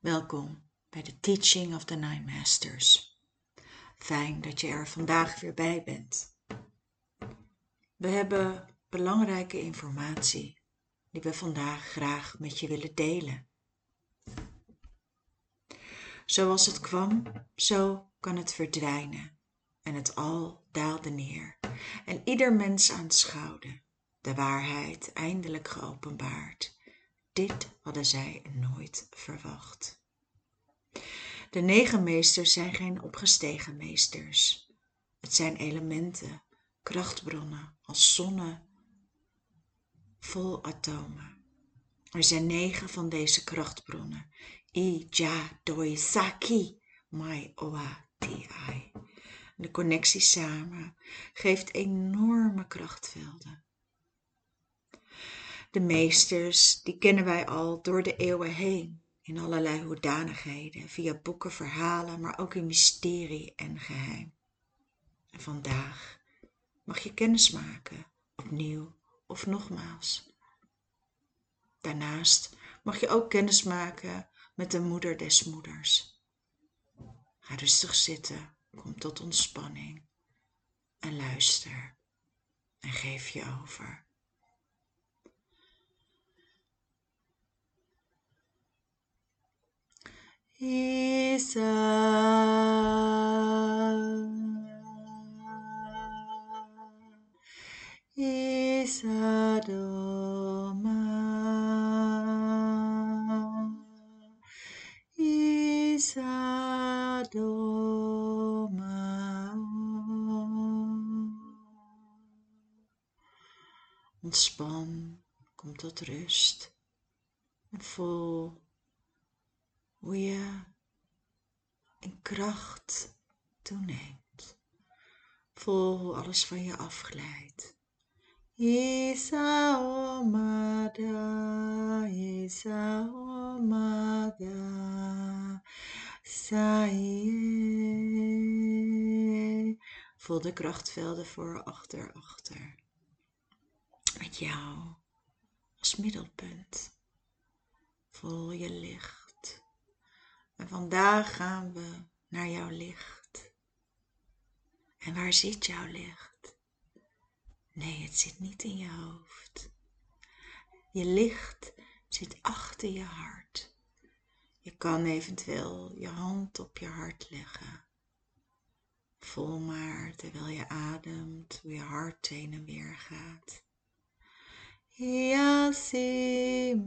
Welkom bij de Teaching of the Nine Masters. Fijn dat je er vandaag weer bij bent. We hebben belangrijke informatie die we vandaag graag met je willen delen. Zoals het kwam, zo kan het verdwijnen en het al daalde neer en ieder mens aanschouwde, de waarheid eindelijk geopenbaard dit hadden zij nooit verwacht. De negen meesters zijn geen opgestegen meesters. Het zijn elementen, krachtbronnen als zonnen vol atomen. Er zijn negen van deze krachtbronnen. I, Ja, Doi, Saki, Mai, Oa, Ti. De connectie samen geeft enorme krachtvelden. De meesters, die kennen wij al door de eeuwen heen, in allerlei hoedanigheden, via boeken, verhalen, maar ook in mysterie en geheim. En vandaag mag je kennis maken, opnieuw of nogmaals. Daarnaast mag je ook kennis maken met de moeder des moeders. Ga rustig zitten, kom tot ontspanning en luister en geef je over. Isa Isa Ontspan, kom tot rust en voel hoe je in kracht toeneemt. Voel hoe alles van je afglijdt. Voel de krachtvelden voor, achter, achter. Met jou als middelpunt. Voel je licht en vandaag gaan we naar jouw licht. En waar zit jouw licht? Nee, het zit niet in je hoofd. Je licht zit achter je hart. Je kan eventueel je hand op je hart leggen. Voel maar terwijl je ademt hoe je hart heen en weer gaat. Yasima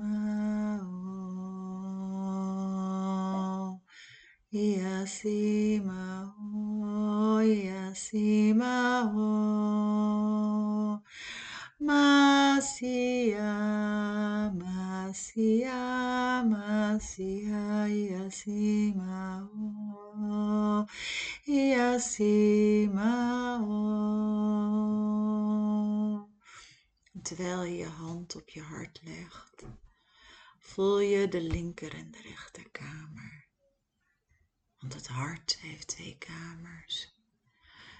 Yasima o, Yasima o, Masia, Masia, Masia, Yasima o, Yasima o. Terwijl je hand op je hart legt, voel je de linker en de rechterkamer. Want het hart heeft twee kamers.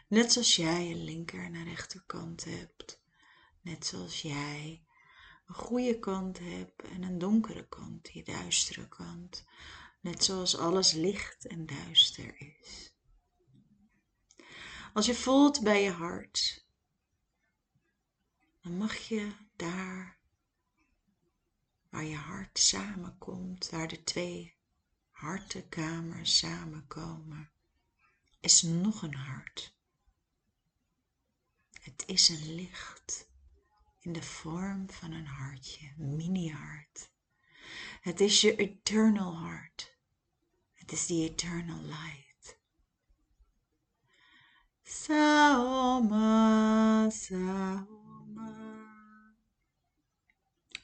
Net zoals jij een linker en rechterkant hebt. Net zoals jij een goede kant hebt en een donkere kant, die duistere kant. Net zoals alles licht en duister is. Als je voelt bij je hart, dan mag je daar waar je hart samenkomt, waar de twee hartenkamers samenkomen, is nog een hart. Het is een licht in de vorm van een hartje, mini-hart. Het is je eternal heart. Het is die eternal light. Saoma, Saoma.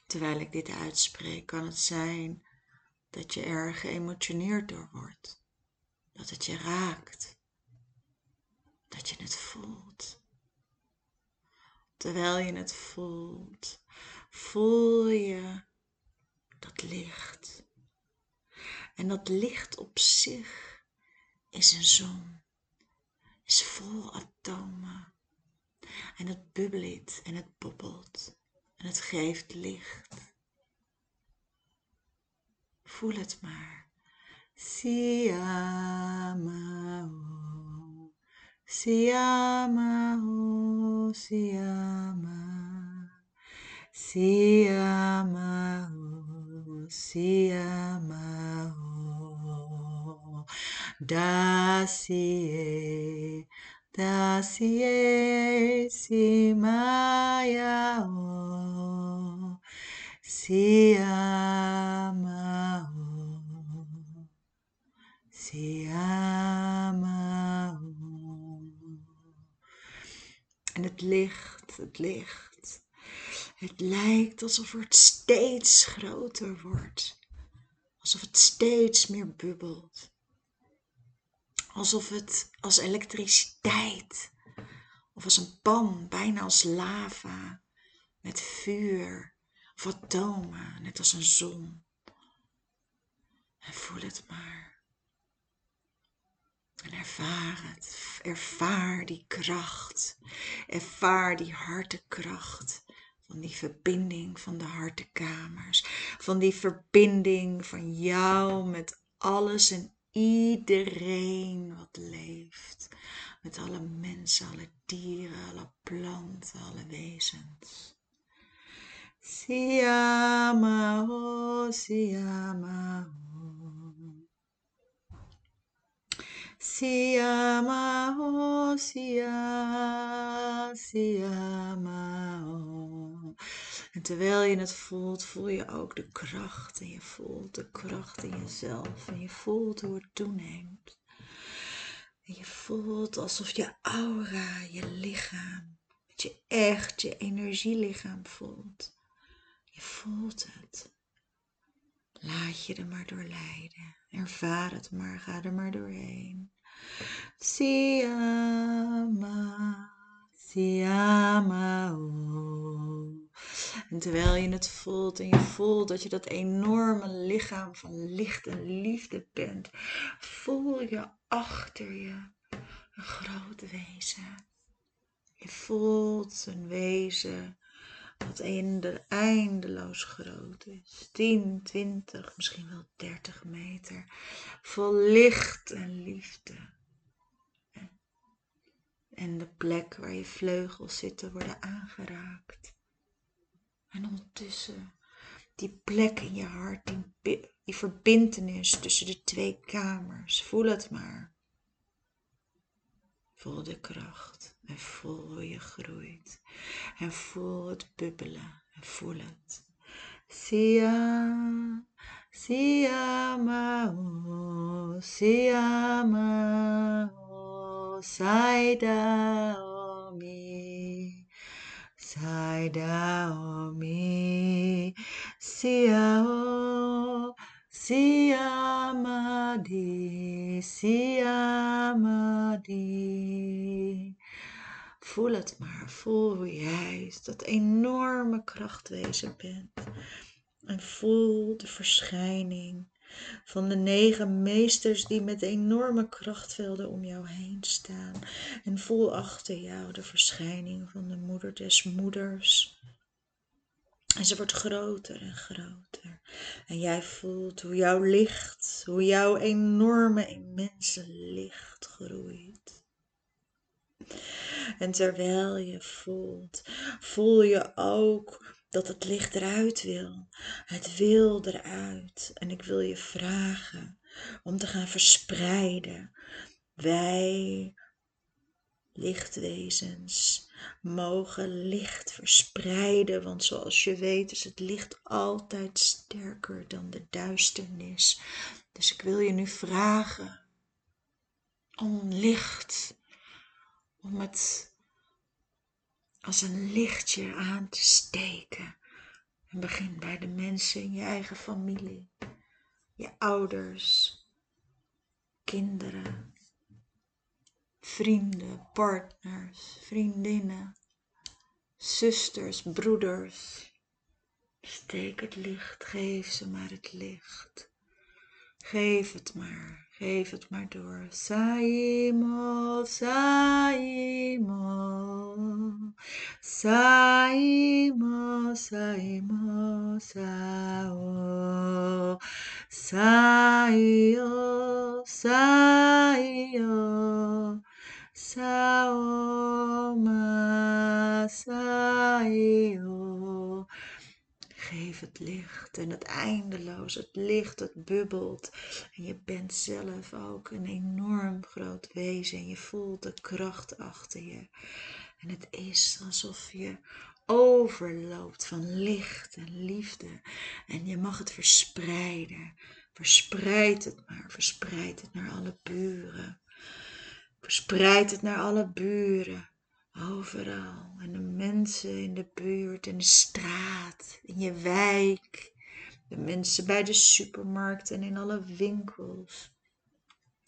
Terwijl ik dit uitspreek, kan het zijn dat je er geëmotioneerd door wordt, dat het je raakt, dat je het voelt. Terwijl je het voelt, voel je dat licht. En dat licht op zich is een zon, is vol atomen. En het bubbelt en het bobbelt en het geeft licht. Voel het maar. Siamao, Siamao, Siama, Siamao, Siamao, Dacie, Dacie, Simayao, Siamao. En het licht, het licht. Het lijkt alsof het steeds groter wordt. Alsof het steeds meer bubbelt. Alsof het als elektriciteit of als een pan, bijna als lava, met vuur of atomen, net als een zon. En voel het maar. En ervaar het. Ervaar die kracht. Ervaar die hartekracht. Van die verbinding van de hartekamers. Van die verbinding van jou met alles en iedereen wat leeft. Met alle mensen, alle dieren, alle planten, alle wezens. Siama, siama. Siamao, sia, siamao. En terwijl je het voelt, voel je ook de kracht. En je voelt de kracht in jezelf. En je voelt hoe het toeneemt. En je voelt alsof je aura, je lichaam, dat je echt je energielichaam voelt. Je voelt het. Laat je er maar door leiden. Ervaar het maar, ga er maar doorheen. Siama, Siama. En terwijl je het voelt en je voelt dat je dat enorme lichaam van licht en liefde bent, voel je achter je een groot wezen. Je voelt een wezen wat eindeloos groot is. 10, 20, misschien wel 30 meter. Vol licht en liefde. En de plek waar je vleugels zitten worden aangeraakt. En ondertussen die plek in je hart, die, die verbintenis tussen de twee kamers. Voel het maar. Voel de kracht en voel hoe je groeit. En voel het bubbelen en voel het. Sia, sia mao, sia mao, saida omi, saida omi, sia o, Siamadi, Siamadi. Voel het maar, voel hoe jij dat enorme krachtwezen bent. En voel de verschijning van de negen meesters die met enorme krachtvelden om jou heen staan. En voel achter jou de verschijning van de moeder des moeders en ze wordt groter en groter. En jij voelt hoe jouw licht, hoe jouw enorme, immense licht groeit. En terwijl je voelt, voel je ook dat het licht eruit wil. Het wil eruit. En ik wil je vragen om te gaan verspreiden. Wij lichtwezens mogen licht verspreiden, want zoals je weet is het licht altijd sterker dan de duisternis. Dus ik wil je nu vragen om licht, om het als een lichtje aan te steken. En begin bij de mensen in je eigen familie, je ouders, kinderen, vrienden, partners, vriendinnen, zusters, broeders. Steek het licht, geef ze maar het licht. Geef het maar, geef het maar door. Saimo, saimo, saimo, saimo, sao, saio. Saio, Saoma, Saio. Geef het licht en het eindeloos, het licht, het bubbelt. En je bent zelf ook een enorm groot wezen en je voelt de kracht achter je. En het is alsof je overloopt van licht en liefde. En je mag het verspreiden. Verspreid het maar, verspreid het naar alle buren. Verspreid het naar alle buren. Overal. En de mensen in de buurt, in de straat, in je wijk. De mensen bij de supermarkt en in alle winkels.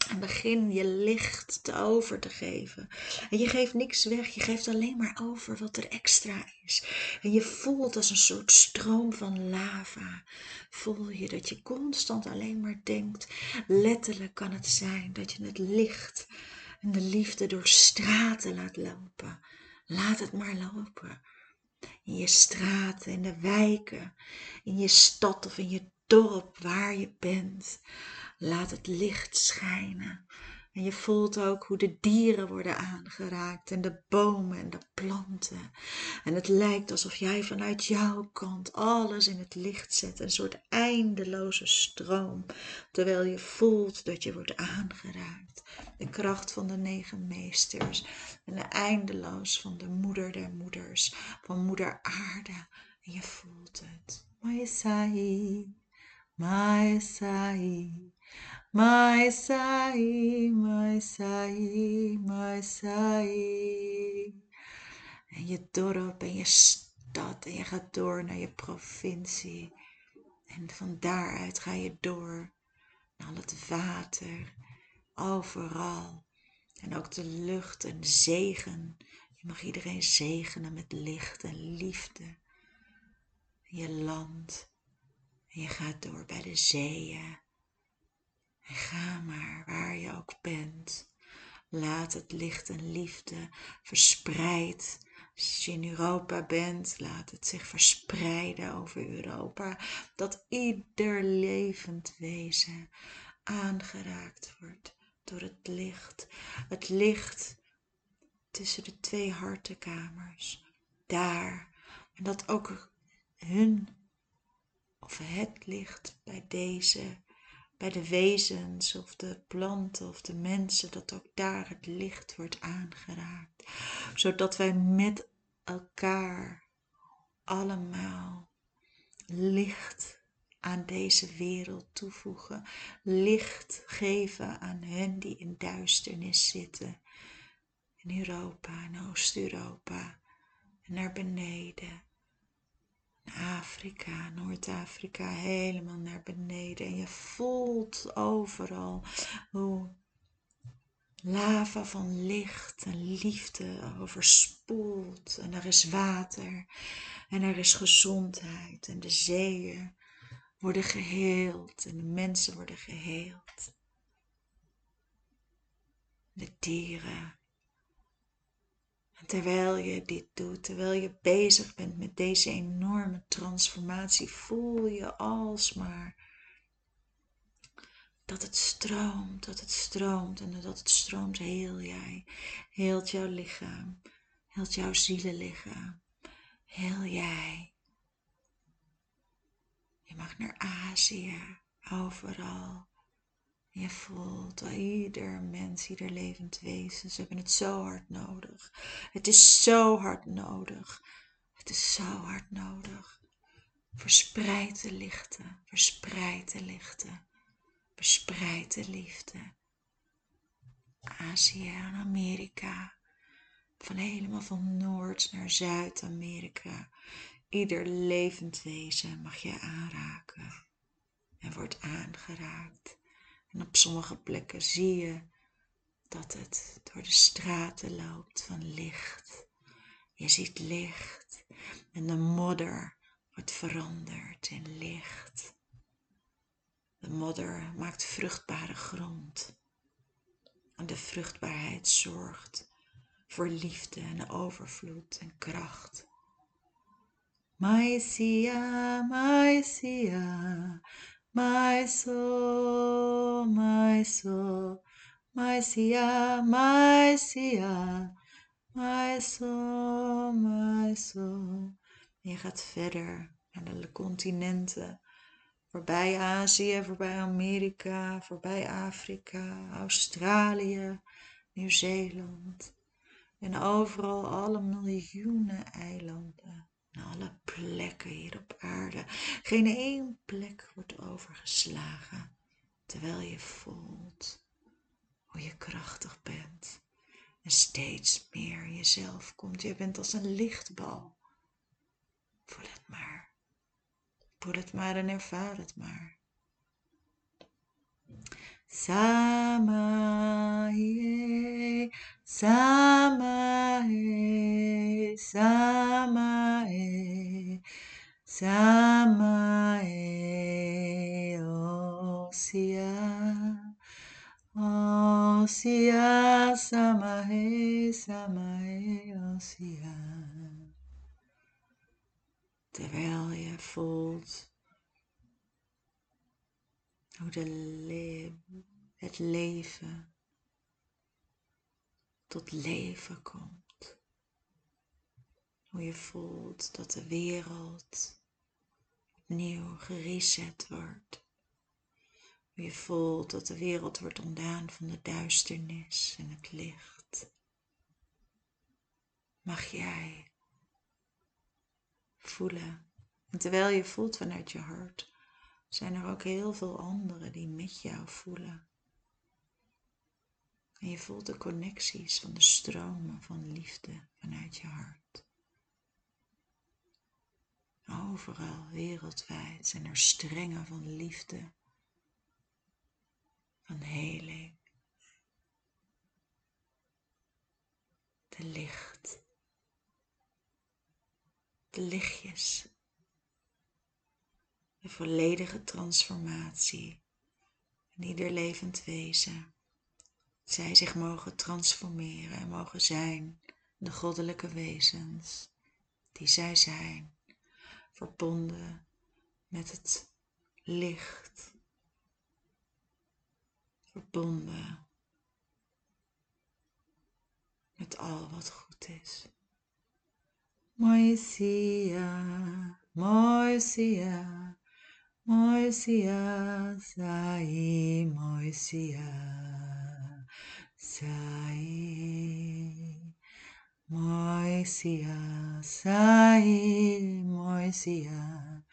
En begin je licht te over te geven. En je geeft niks weg, je geeft alleen maar over wat er extra is. En je voelt als een soort stroom van lava. Voel je dat je constant alleen maar denkt. Letterlijk kan het zijn dat je het licht en de liefde door straten laat lopen. Laat het maar lopen. In je straten, in de wijken, in je stad of in je dorp waar je bent. Laat het licht schijnen. En je voelt ook hoe de dieren worden aangeraakt en de bomen en de planten. En het lijkt alsof jij vanuit jouw kant alles in het licht zet. Een soort eindeloze stroom. Terwijl je voelt dat je wordt aangeraakt. De kracht van de negen meesters. En de eindeloos van de moeder der moeders. Van moeder aarde. En je voelt het. Maesai. My sai, my sai, my sai. En je dorp en je stad en je gaat door naar je provincie. En van daaruit ga je door naar het water, overal. En ook de lucht en zegen. Je mag iedereen zegenen met licht en liefde. je land. Je gaat door bij de zeeën en ga maar waar je ook bent. Laat het licht en liefde verspreid. Als je in Europa bent, laat het zich verspreiden over Europa. Dat ieder levend wezen aangeraakt wordt door het licht. Het licht tussen de twee hartenkamers. Daar. En dat ook hun of het licht bij deze bij de wezens of de planten of de mensen, dat ook daar het licht wordt aangeraakt. Zodat wij met elkaar allemaal licht aan deze wereld toevoegen. Licht geven aan hen die in duisternis zitten. In Europa en Oost-Europa en naar beneden Afrika, Noord-Afrika, helemaal naar beneden. En je voelt overal hoe lava van licht en liefde overspoelt. En er is water en er is gezondheid. En de zeeën worden geheeld en de mensen worden geheeld. De dieren terwijl je dit doet, terwijl je bezig bent met deze enorme transformatie, voel je alsmaar dat het stroomt, dat het stroomt en dat het stroomt heel jij. Heelt jouw lichaam, heelt jouw zielenlichaam, heel jij. Je mag naar Azië, overal. Je voelt ieder mens, ieder levend wezen, ze hebben het zo hard nodig. Het is zo hard nodig. Het is zo hard nodig. Verspreid de lichten, verspreid de lichten, verspreid de liefde. Azië en Amerika, van helemaal van Noord naar Zuid-Amerika. Ieder levend wezen mag je aanraken en wordt aangeraakt. En op sommige plekken zie je dat het door de straten loopt van licht. Je ziet licht en de modder wordt veranderd in licht. De modder maakt vruchtbare grond. En de vruchtbaarheid zorgt voor liefde en overvloed en kracht. Maisia, Maisia, my soul, my soul. my Sia, my Sia, my soul, my soul. En je gaat verder naar de continenten. Voorbij Azië, voorbij Amerika, voorbij Afrika, Australië, Nieuw-Zeeland. En overal alle miljoenen eilanden. Alle plekken hier op aarde. Geen één plek wordt overgeslagen. Terwijl je voelt hoe je krachtig bent. En steeds meer jezelf komt. Je bent als een lichtbal. Voel het maar. Voel het maar en ervaar het maar. Samae, Samae, Samae, Samae, Osia, Osia, Samae, Samae, Osia. Terwijl je voelt hoe de le het leven tot leven komt. Hoe je voelt dat de wereld opnieuw gereset wordt. Hoe je voelt dat de wereld wordt ontdaan van de duisternis en het licht. Mag jij voelen. En terwijl je voelt vanuit je hart, zijn er ook heel veel anderen die met jou voelen. En je voelt de connecties van de stromen van liefde vanuit je hart. Overal wereldwijd zijn er strengen van liefde, van heling, de licht, de lichtjes volledige transformatie in ieder levend wezen. Zij zich mogen transformeren en mogen zijn de goddelijke wezens die zij zijn, verbonden met het licht, verbonden met al wat goed is. Moisia, Moisia, Moisia, sai, Moisia, sai. Moisia, sai, Moisia.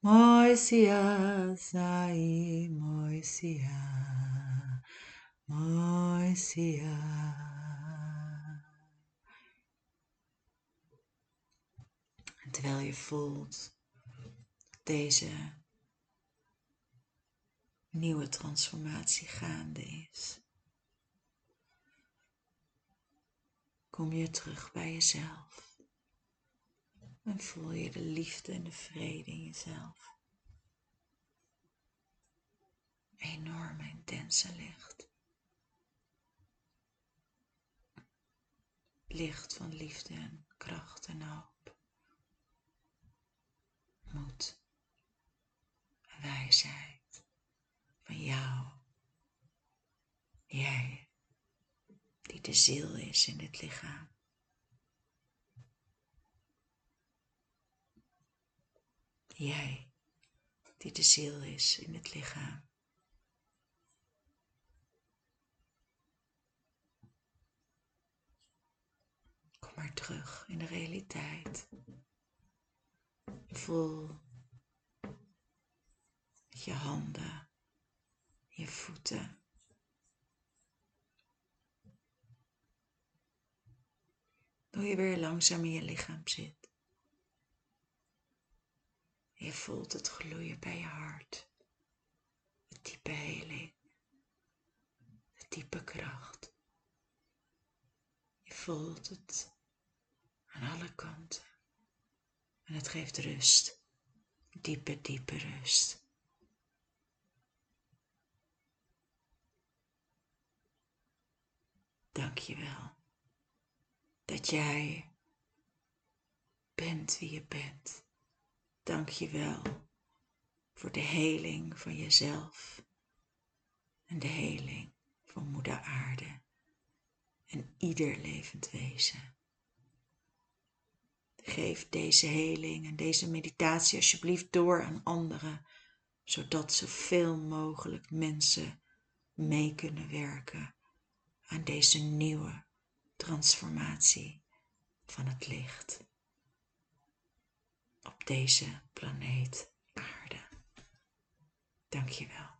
Moisia, sai, Moisia. Moisia. Terwijl je voelt deze nieuwe transformatie gaande is. Kom je terug bij jezelf en voel je de liefde en de vrede in jezelf. Enorme intense licht. Licht van liefde en kracht en hoop. Moed en wijsheid van jou. Jij, die de ziel is in dit lichaam. Jij, die de ziel is in het lichaam. Kom maar terug in de realiteit. Voel je handen je voeten. Hoe je weer langzaam in je lichaam zit. Je voelt het gloeien bij je hart. De diepe heling. De diepe kracht. Je voelt het aan alle kanten. En het geeft rust. Diepe, diepe rust. Dank je wel dat jij bent wie je bent. Dank je wel voor de heling van jezelf en de heling van moeder aarde en ieder levend wezen. Geef deze heling en deze meditatie alsjeblieft door aan anderen, zodat zoveel mogelijk mensen mee kunnen werken aan deze nieuwe transformatie van het licht op deze planeet aarde. Dank je wel.